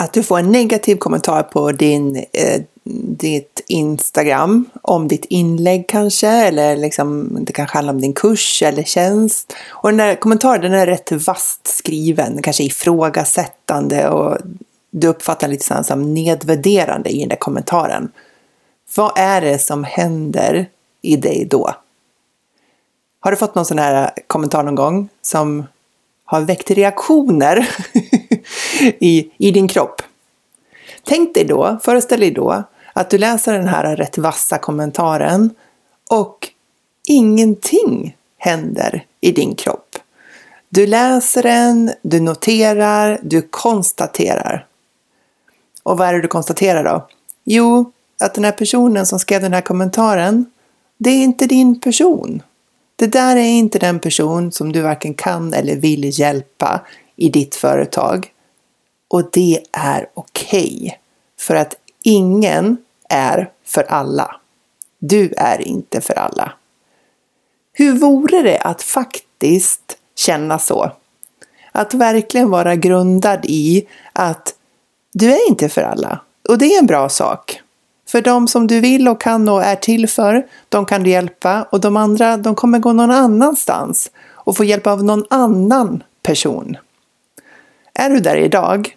att du får en negativ kommentar på din, eh, ditt Instagram om ditt inlägg kanske, eller liksom, det kanske handlar om din kurs eller tjänst. Och den där kommentaren den är rätt vasst skriven, kanske ifrågasättande och du uppfattar lite sådant som nedvärderande i den där kommentaren. Vad är det som händer i dig då? Har du fått någon sån här kommentar någon gång som har väckt reaktioner i, i din kropp? Tänk dig då, föreställ dig då att du läser den här rätt vassa kommentaren och ingenting händer i din kropp. Du läser den, du noterar, du konstaterar. Och vad är det du konstaterar då? Jo, att den här personen som skrev den här kommentaren, det är inte din person. Det där är inte den person som du varken kan eller vill hjälpa i ditt företag. Och det är okej. Okay, för att ingen är för alla. Du är inte för alla. Hur vore det att faktiskt känna så? Att verkligen vara grundad i att du är inte för alla. Och det är en bra sak. För de som du vill och kan och är till för, de kan du hjälpa och de andra, de kommer gå någon annanstans och få hjälp av någon annan person. Är du där idag?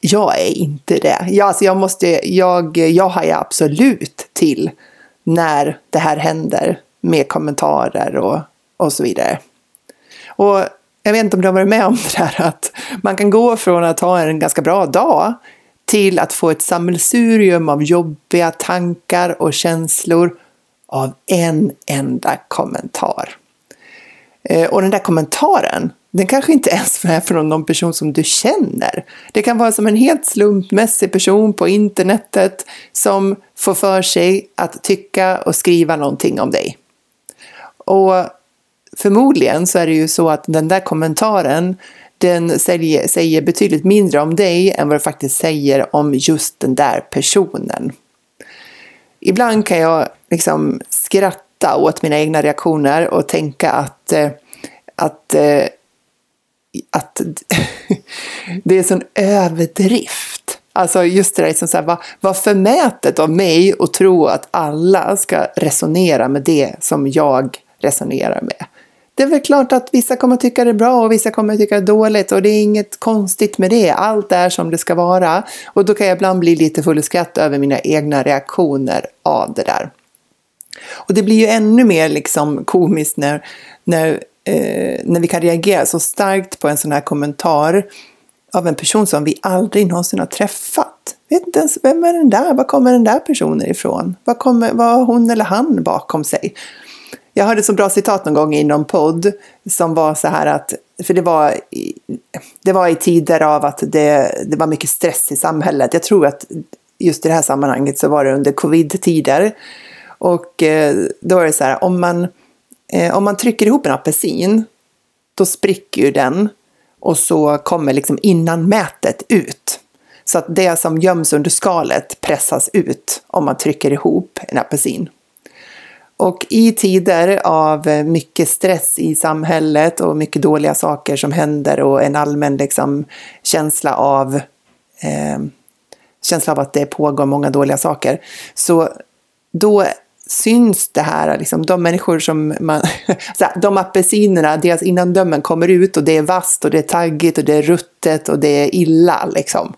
Jag är inte det. Jag, alltså jag, måste, jag, jag hajar absolut till när det här händer med kommentarer och, och så vidare. Och jag vet inte om du har varit med om det här att man kan gå från att ha en ganska bra dag till att få ett sammelsurium av jobbiga tankar och känslor av en enda kommentar. Eh, och den där kommentaren, den kanske inte ens är från någon person som du känner. Det kan vara som en helt slumpmässig person på internetet som får för sig att tycka och skriva någonting om dig. Och förmodligen så är det ju så att den där kommentaren den säger, säger betydligt mindre om dig än vad det faktiskt säger om just den där personen. Ibland kan jag liksom skratta åt mina egna reaktioner och tänka att, eh, att, eh, att det är en sån överdrift. Alltså just det där, liksom så här, vad, vad förmätet av mig att tro att alla ska resonera med det som jag resonerar med det är väl klart att vissa kommer tycka det är bra och vissa kommer tycka det är dåligt och det är inget konstigt med det. Allt är som det ska vara. Och då kan jag ibland bli lite full i skratt över mina egna reaktioner av det där. Och det blir ju ännu mer liksom komiskt när, när, eh, när vi kan reagera så starkt på en sån här kommentar av en person som vi aldrig någonsin har träffat. Vet inte ens, vem är den där? Var kommer den där personen ifrån? Vad, kommer, vad har hon eller han bakom sig? Jag hörde ett så bra citat någon gång i någon podd som var så här att, för det var, det var i tider av att det, det var mycket stress i samhället. Jag tror att just i det här sammanhanget så var det under covid-tider. Och eh, då är det så här, om man, eh, om man trycker ihop en apelsin, då spricker ju den och så kommer liksom innanmätet ut. Så att det som göms under skalet pressas ut om man trycker ihop en apelsin. Och i tider av eh, mycket stress i samhället och mycket dåliga saker som händer och en allmän liksom, känsla av eh, känsla av att det pågår många dåliga saker. Så då syns det här, liksom, de människor som man, här, de apelsinerna, deras innandömen kommer ut och det är vasst och det är taggigt och det är ruttet och det är illa liksom.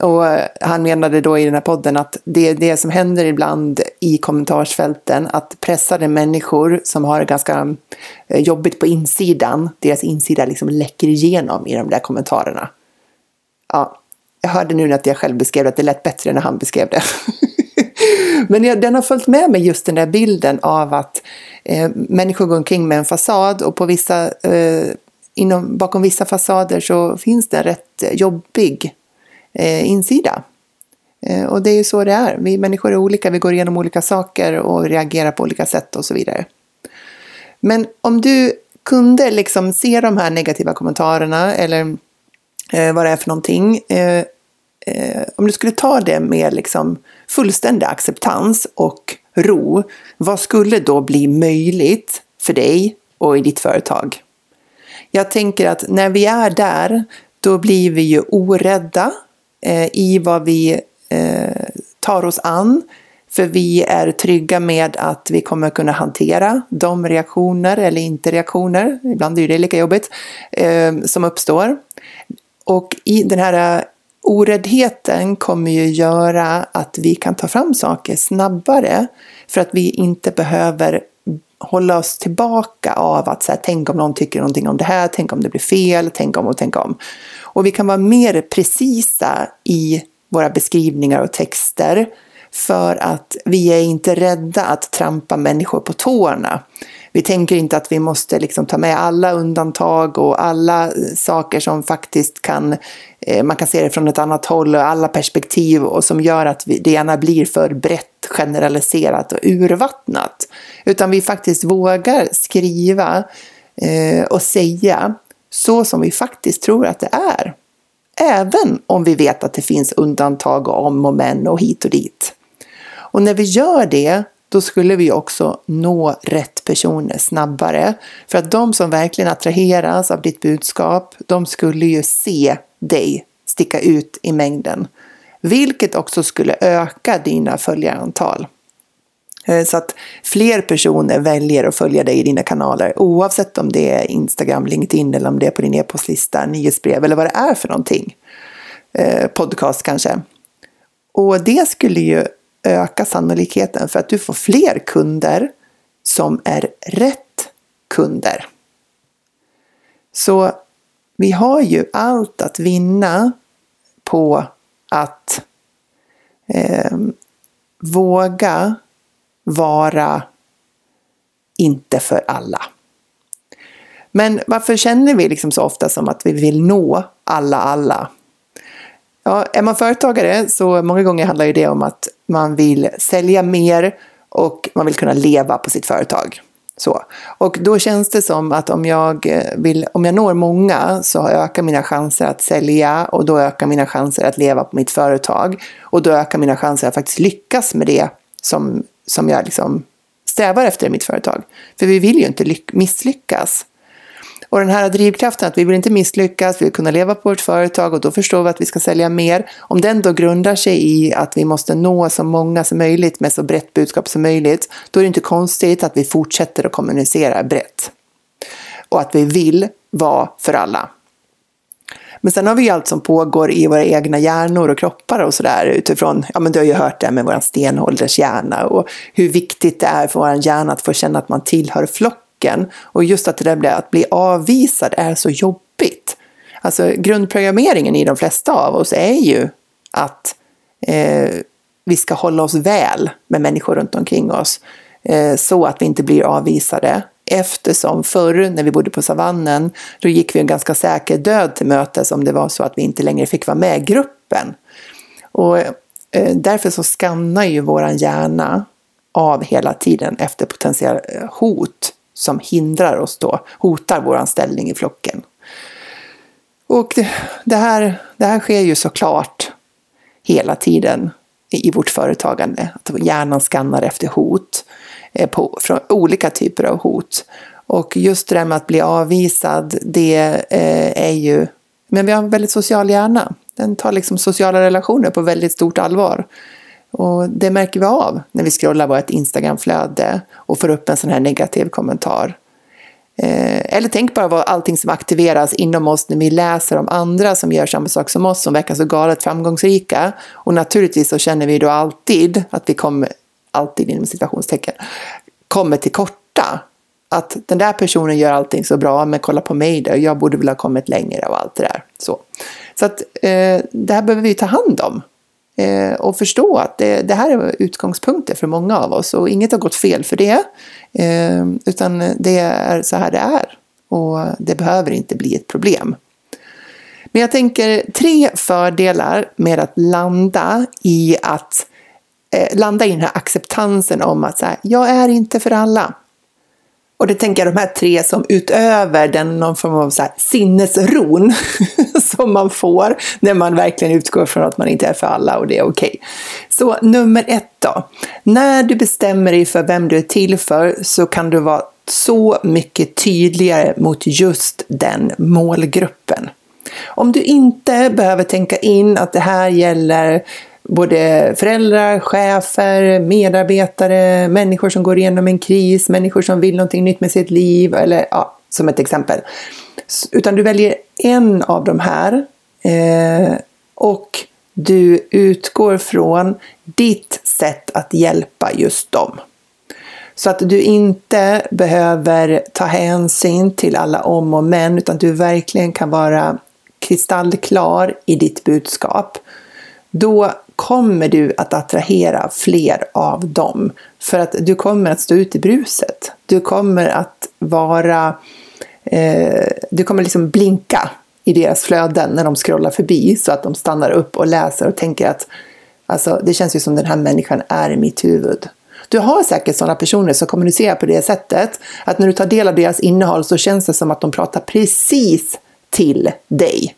Och eh, han menade då i den här podden att det är det som händer ibland i kommentarsfälten, att pressade människor som har det ganska eh, jobbigt på insidan, deras insida liksom läcker igenom i de där kommentarerna. Ja, jag hörde nu att jag själv beskrev det, att det lät bättre när han beskrev det. Men jag, den har följt med mig just den där bilden av att eh, människor går omkring med en fasad och på vissa, eh, inom, bakom vissa fasader så finns det en rätt jobbig eh, insida. Eh, och det är ju så det är. Vi människor är olika, vi går igenom olika saker och reagerar på olika sätt och så vidare. Men om du kunde liksom se de här negativa kommentarerna eller eh, vad det är för någonting. Eh, eh, om du skulle ta det med liksom fullständig acceptans och ro, vad skulle då bli möjligt för dig och i ditt företag? Jag tänker att när vi är där, då blir vi ju orädda eh, i vad vi eh, tar oss an. För vi är trygga med att vi kommer kunna hantera de reaktioner eller inte reaktioner, ibland är det lika jobbigt, eh, som uppstår. Och i den här oräddheten kommer ju göra att vi kan ta fram saker snabbare för att vi inte behöver hålla oss tillbaka av att så här, tänk om någon tycker någonting om det här, tänk om det blir fel, tänk om och tänk om. Och vi kan vara mer precisa i våra beskrivningar och texter för att vi är inte rädda att trampa människor på tårna. Vi tänker inte att vi måste liksom ta med alla undantag och alla saker som faktiskt kan, Eh, man kan se det från ett annat håll och alla perspektiv och som gör att vi, det ena blir för brett generaliserat och urvattnat. Utan vi faktiskt vågar skriva eh, och säga så som vi faktiskt tror att det är. Även om vi vet att det finns undantag och om och men och hit och dit. Och när vi gör det, då skulle vi också nå rätt personer snabbare. För att de som verkligen attraheras av ditt budskap, de skulle ju se dig sticka ut i mängden. Vilket också skulle öka dina följarantal. Eh, så att fler personer väljer att följa dig i dina kanaler oavsett om det är Instagram, LinkedIn eller om det är på din e-postlista, nyhetsbrev eller vad det är för någonting. Eh, podcast kanske. Och det skulle ju öka sannolikheten för att du får fler kunder som är rätt kunder. Så vi har ju allt att vinna på att eh, våga vara inte för alla. Men varför känner vi liksom så ofta som att vi vill nå alla alla? Ja, är man företagare så många gånger handlar ju det om att man vill sälja mer och man vill kunna leva på sitt företag. Så. Och då känns det som att om jag, vill, om jag når många så ökar mina chanser att sälja och då ökar mina chanser att leva på mitt företag. Och då ökar mina chanser att faktiskt lyckas med det som, som jag liksom strävar efter i mitt företag. För vi vill ju inte misslyckas. Och den här drivkraften att vi vill inte misslyckas, vi vill kunna leva på vårt företag och då förstår vi att vi ska sälja mer. Om den då grundar sig i att vi måste nå så många som möjligt med så brett budskap som möjligt, då är det inte konstigt att vi fortsätter att kommunicera brett. Och att vi vill vara för alla. Men sen har vi allt som pågår i våra egna hjärnor och kroppar och sådär utifrån, ja men du har ju hört det med vår stenåldershjärna och hur viktigt det är för vår hjärna att få känna att man tillhör flocken chocken. Och just att det där att bli avvisad är så jobbigt. Alltså grundprogrammeringen i de flesta av oss är ju att eh, vi ska hålla oss väl med människor runt omkring oss. Eh, så att vi inte blir avvisade. Eftersom förr när vi bodde på savannen, då gick vi en ganska säker död till mötes om det var så att vi inte längre fick vara med i gruppen. Och eh, därför så skannar ju våran hjärna av hela tiden efter potentiella eh, hot som hindrar oss då, hotar vår ställning i flocken. Och det här, det här sker ju såklart hela tiden i vårt företagande. Att hjärnan skannar efter hot, eh, på, från olika typer av hot. Och just det där med att bli avvisad, det eh, är ju... Men vi har en väldigt social hjärna. Den tar liksom sociala relationer på väldigt stort allvar. Och det märker vi av när vi scrollar vårt Instagramflöde och får upp en sån här negativ kommentar. Eh, eller tänk bara på allting som aktiveras inom oss när vi läser om andra som gör samma sak som oss, som verkar så galet framgångsrika. Och naturligtvis så känner vi då alltid att vi kommer, alltid inom situationstecken, kommer till korta. Att den där personen gör allting så bra, men kolla på mig då, jag borde väl ha kommit längre och allt det där. Så, så att eh, det här behöver vi ta hand om. Eh, och förstå att det, det, här är utgångspunkter för många av oss och inget har gått fel för det. Eh, utan det är så här det är och det behöver inte bli ett problem. Men jag tänker tre fördelar med att landa i att eh, landa i den här acceptansen om att så här, jag är inte för alla. Och det tänker jag de här tre som utöver den någon form av så här sinnesron som man får när man verkligen utgår från att man inte är för alla och det är okej. Okay. Så nummer ett då. När du bestämmer dig för vem du är till för så kan du vara så mycket tydligare mot just den målgruppen. Om du inte behöver tänka in att det här gäller både föräldrar, chefer, medarbetare, människor som går igenom en kris, människor som vill någonting nytt med sitt liv, eller ja, som ett exempel. Utan du väljer en av de här eh, och du utgår från ditt sätt att hjälpa just dem. Så att du inte behöver ta hänsyn till alla om och men, utan du verkligen kan vara kristallklar i ditt budskap. Då kommer du att attrahera fler av dem. För att du kommer att stå ut i bruset. Du kommer att vara... Eh, du kommer liksom blinka i deras flöden när de scrollar förbi så att de stannar upp och läser och tänker att alltså, det känns ju som den här människan är i mitt huvud. Du har säkert sådana personer som kommunicerar på det sättet att när du tar del av deras innehåll så känns det som att de pratar precis till dig.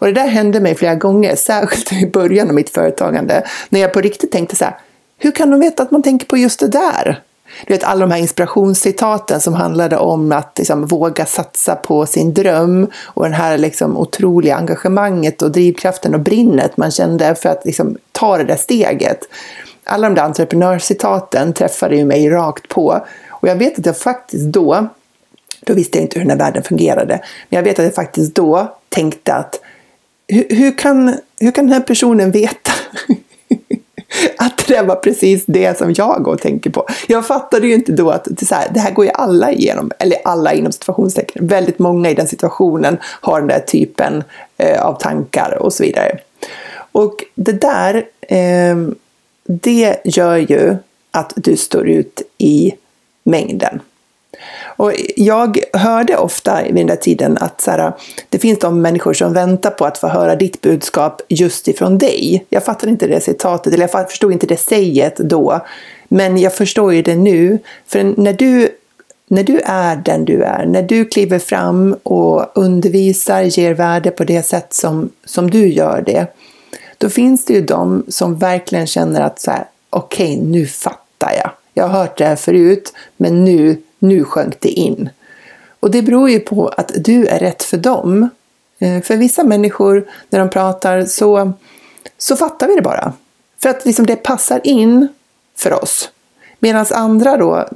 Och det där hände mig flera gånger, särskilt i början av mitt företagande, när jag på riktigt tänkte så här, hur kan de veta att man tänker på just det där? Du vet alla de här inspirationscitaten som handlade om att liksom, våga satsa på sin dröm och det här liksom, otroliga engagemanget och drivkraften och brinnet man kände för att liksom, ta det där steget. Alla de där entreprenörscitaten träffade ju mig rakt på och jag vet att jag faktiskt då, då visste jag inte hur den här världen fungerade, men jag vet att jag faktiskt då tänkte att hur, hur, kan, hur kan den här personen veta att det var precis det som jag går och tänker på? Jag fattade ju inte då att det, så här, det här går ju alla igenom, eller alla inom situationstecken. Väldigt många i den situationen har den där typen eh, av tankar och så vidare. Och det där, eh, det gör ju att du står ut i mängden. Och jag hörde ofta vid den där tiden att så här, det finns de människor som väntar på att få höra ditt budskap just ifrån dig. Jag fattade inte det citatet, eller jag förstod inte det säget då. Men jag förstår ju det nu. För när du, när du är den du är, när du kliver fram och undervisar, ger värde på det sätt som, som du gör det, då finns det ju de som verkligen känner att så här, okej, okay, nu fattar jag. Jag har hört det här förut, men nu nu sjönk det in. Och det beror ju på att du är rätt för dem. Eh, för vissa människor, när de pratar, så, så fattar vi det bara. För att liksom det passar in för oss. Medan andra då,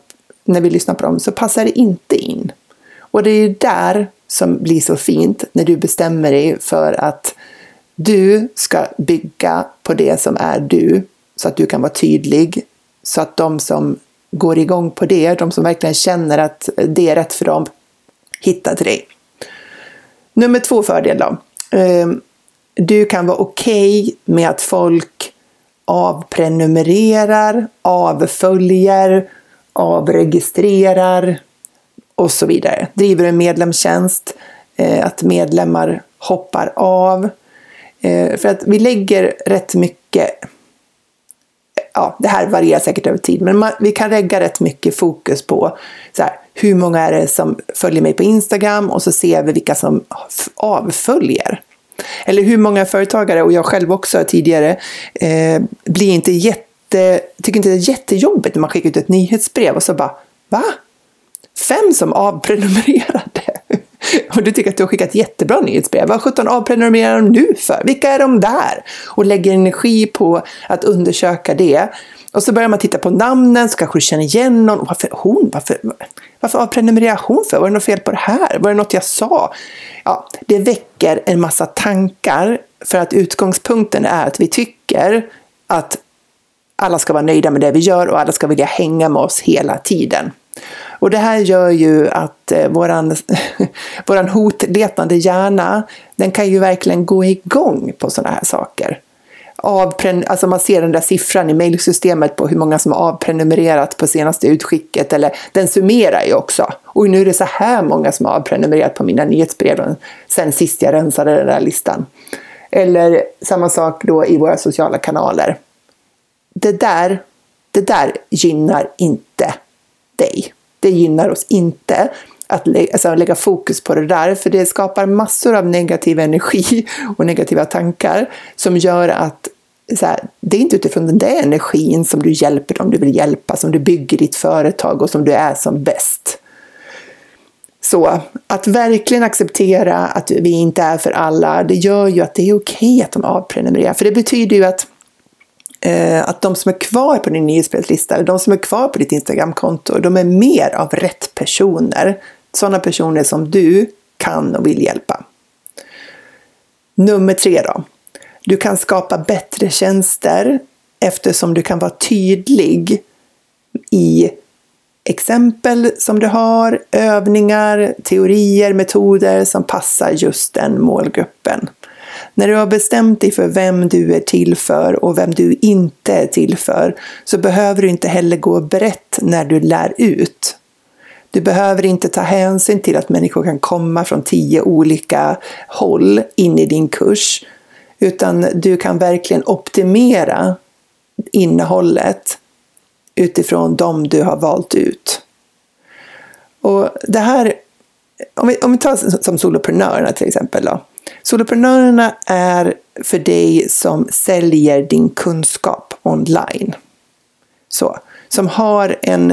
när vi lyssnar på dem, så passar det inte in. Och det är där som blir så fint, när du bestämmer dig för att du ska bygga på det som är du, så att du kan vara tydlig, så att de som går igång på det, de som verkligen känner att det är rätt för dem, hitta till dig. Nummer två fördel då. Ehm, du kan vara okej okay med att folk avprenumererar, avföljer, avregistrerar och så vidare. Driver en medlemstjänst, eh, att medlemmar hoppar av. Eh, för att vi lägger rätt mycket ja, det här varierar säkert över tid, men man, vi kan lägga rätt mycket fokus på så här, hur många är det som följer mig på Instagram och så ser vi vilka som avföljer. Eller hur många företagare, och jag själv också tidigare, eh, blir inte jätte, tycker inte det är jättejobbigt när man skickar ut ett nyhetsbrev och så bara va? Fem som avprenumererade? Och du tycker att du har skickat jättebra nyhetsbrev. Vad sjutton avprenumererar de nu för? Vilka är de där? Och lägger energi på att undersöka det. Och så börjar man titta på namnen, så kanske du känner igen någon. Varför hon? Varför, varför avprenumererar hon för? Var det något fel på det här? Var det något jag sa? Ja, det väcker en massa tankar för att utgångspunkten är att vi tycker att alla ska vara nöjda med det vi gör och alla ska vilja hänga med oss hela tiden. Och det här gör ju att eh, våran, våran hotletande hjärna, den kan ju verkligen gå igång på sådana här saker. Avpren alltså man ser den där siffran i mejlsystemet på hur många som har avprenumererat på senaste utskicket, eller den summerar ju också. Och nu är det så här många som har avprenumererat på mina nyhetsbrev sen sist jag rensade den där listan. Eller samma sak då i våra sociala kanaler. Det där, det där gynnar inte dig. Det gynnar oss inte att lä alltså lägga fokus på det där, för det skapar massor av negativ energi och negativa tankar som gör att så här, det är inte utifrån den där energin som du hjälper dem du vill hjälpa, som du bygger ditt företag och som du är som bäst. Så att verkligen acceptera att vi inte är för alla, det gör ju att det är okej att de avprenumererar. För det betyder ju att, eh, att de som är kvar på din nyhetsbrevislista, de som är kvar på ditt Instagramkonto, de är mer av rätt personer. Sådana personer som du kan och vill hjälpa. Nummer tre då. Du kan skapa bättre tjänster eftersom du kan vara tydlig i exempel som du har, övningar, teorier, metoder som passar just den målgruppen. När du har bestämt dig för vem du är till för och vem du inte är till för så behöver du inte heller gå brett när du lär ut. Du behöver inte ta hänsyn till att människor kan komma från tio olika håll in i din kurs utan du kan verkligen optimera innehållet utifrån de du har valt ut. Och det här, om vi, om vi tar som soloprenörerna till exempel då. Soloprenörerna är för dig som säljer din kunskap online. Så, som har en,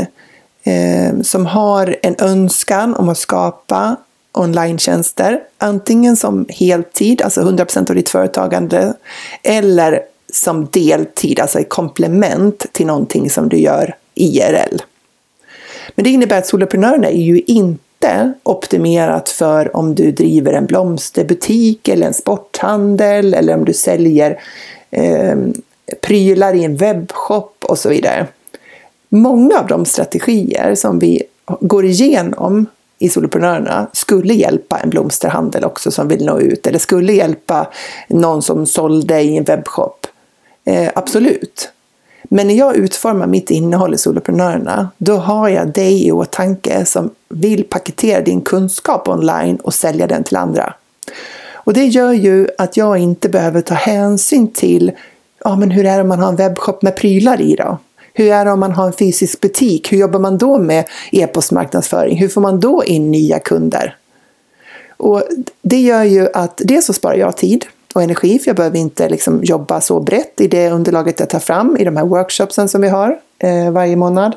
eh, som har en önskan om att skapa online-tjänster. Antingen som heltid, alltså 100% av ditt företagande, eller som deltid, alltså ett komplement till någonting som du gör IRL. Men det innebär att soloprenörerna är ju inte optimerat för om du driver en blomsterbutik eller en sporthandel eller om du säljer eh, prylar i en webbshop och så vidare. Många av de strategier som vi går igenom i Soloprenörerna skulle hjälpa en blomsterhandel också som vill nå ut eller skulle hjälpa någon som sålde i en webbshop. Eh, absolut. Men när jag utformar mitt innehåll i Soloprenörerna, då har jag dig i åtanke som vill paketera din kunskap online och sälja den till andra. Och det gör ju att jag inte behöver ta hänsyn till ja, men hur är det om man har en webbshop med prylar i då? Hur är det om man har en fysisk butik? Hur jobbar man då med e-postmarknadsföring? Hur får man då in nya kunder? Och det gör ju att dels så sparar jag tid och energi, för jag behöver inte liksom jobba så brett i det underlaget jag tar fram i de här workshopsen som vi har eh, varje månad.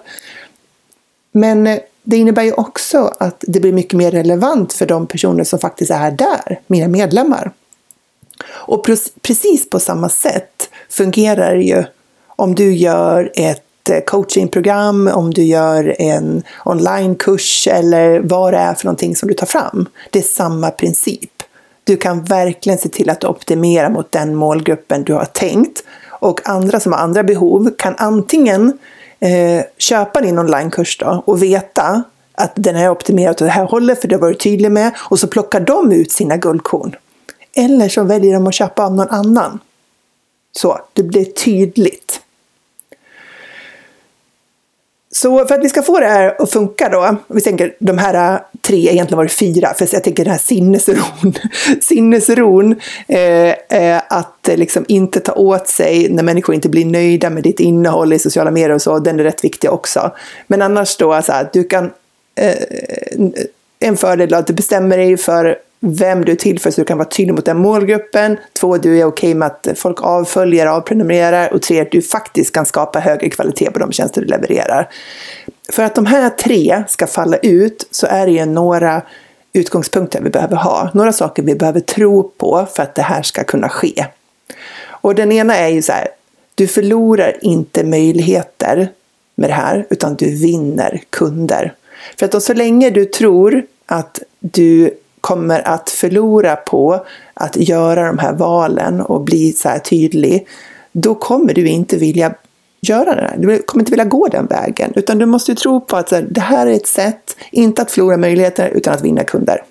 Men eh, det innebär ju också att det blir mycket mer relevant för de personer som faktiskt är där, mina medlemmar. Och precis på samma sätt fungerar det ju om du gör ett eh, coachingprogram, om du gör en onlinekurs eller vad det är för någonting som du tar fram. Det är samma princip. Du kan verkligen se till att optimera mot den målgruppen du har tänkt. Och andra som har andra behov kan antingen eh, köpa din onlinekurs då och veta att den är optimerad åt det här hållet för det har varit tydlig med och så plockar de ut sina guldkorn. Eller så väljer de att köpa av någon annan. Så, det blir tydligt. Så för att vi ska få det här att funka då, vi tänker de här äh, tre, egentligen var det fyra, för jag tänker den här sinnesron, sinnesron eh, eh, att eh, liksom inte ta åt sig när människor inte blir nöjda med ditt innehåll i sociala medier och så, den är rätt viktig också. Men annars då, så här, du kan, eh, en fördel att du bestämmer dig för vem du är till för så du kan vara tydlig mot den målgruppen. Två, du är okej okay med att folk avföljer, avprenumererar. Och tre, att du faktiskt kan skapa högre kvalitet på de tjänster du levererar. För att de här tre ska falla ut så är det ju några utgångspunkter vi behöver ha. Några saker vi behöver tro på för att det här ska kunna ske. Och den ena är ju så här, du förlorar inte möjligheter med det här, utan du vinner kunder. För att då, så länge du tror att du kommer att förlora på att göra de här valen och bli så här tydlig, då kommer du inte vilja göra det. här. Du kommer inte vilja gå den vägen, utan du måste tro på att det här är ett sätt, inte att förlora möjligheter, utan att vinna kunder.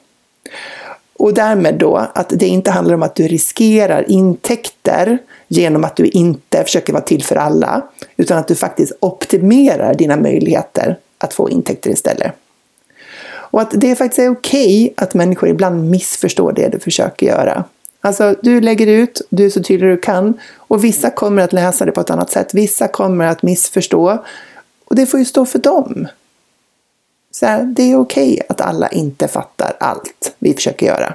Och därmed då att det inte handlar om att du riskerar intäkter genom att du inte försöker vara till för alla, utan att du faktiskt optimerar dina möjligheter att få intäkter istället. Och att det faktiskt är okej okay att människor ibland missförstår det du försöker göra. Alltså, du lägger ut, du är så tydlig du kan och vissa kommer att läsa det på ett annat sätt. Vissa kommer att missförstå och det får ju stå för dem. Så här, det är okej okay att alla inte fattar allt vi försöker göra.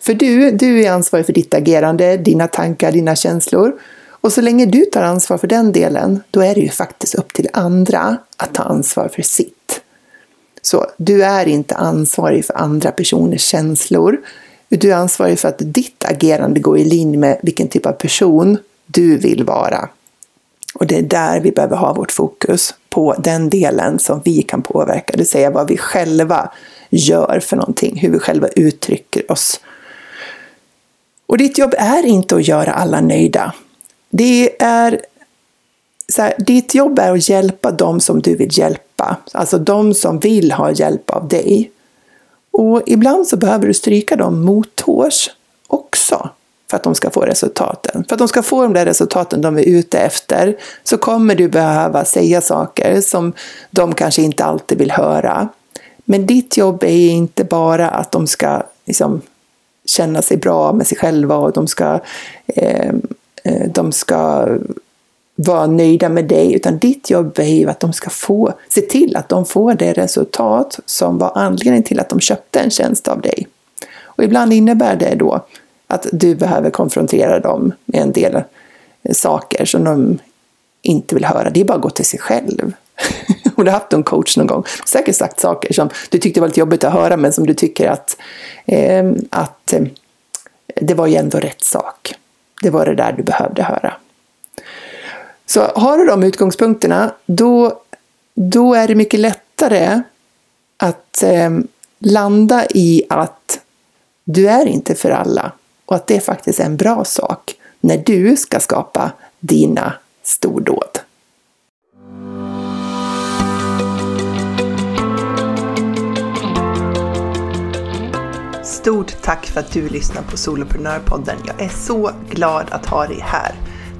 För du, du är ansvarig för ditt agerande, dina tankar, dina känslor. Och så länge du tar ansvar för den delen, då är det ju faktiskt upp till andra att ta ansvar för sitt. Så du är inte ansvarig för andra personers känslor. Du är ansvarig för att ditt agerande går i linje med vilken typ av person du vill vara. Och det är där vi behöver ha vårt fokus, på den delen som vi kan påverka, det vill säga vad vi själva gör för någonting, hur vi själva uttrycker oss. Och ditt jobb är inte att göra alla nöjda. Det är så här, ditt jobb är att hjälpa dem som du vill hjälpa, alltså de som vill ha hjälp av dig. Och ibland så behöver du stryka dem mothårs också för att de ska få resultaten. För att de ska få de där resultaten de är ute efter så kommer du behöva säga saker som de kanske inte alltid vill höra. Men ditt jobb är inte bara att de ska liksom, känna sig bra med sig själva och de ska, eh, eh de ska vara nöjda med dig, utan ditt jobb är ju att de ska få, se till att de får det resultat som var anledningen till att de köpte en tjänst av dig. Och ibland innebär det då att du behöver konfrontera dem med en del saker som de inte vill höra. Det är bara att gå till sig själv. Om du har haft en coach någon gång, säkert sagt saker som du tyckte var lite jobbigt att höra men som du tycker att, eh, att eh, det var ju ändå rätt sak. Det var det där du behövde höra. Så har du de utgångspunkterna, då, då är det mycket lättare att eh, landa i att du är inte för alla och att det faktiskt är en bra sak när du ska skapa dina stordåd. Stort tack för att du lyssnar på Soloprenörpodden. Jag är så glad att ha dig här.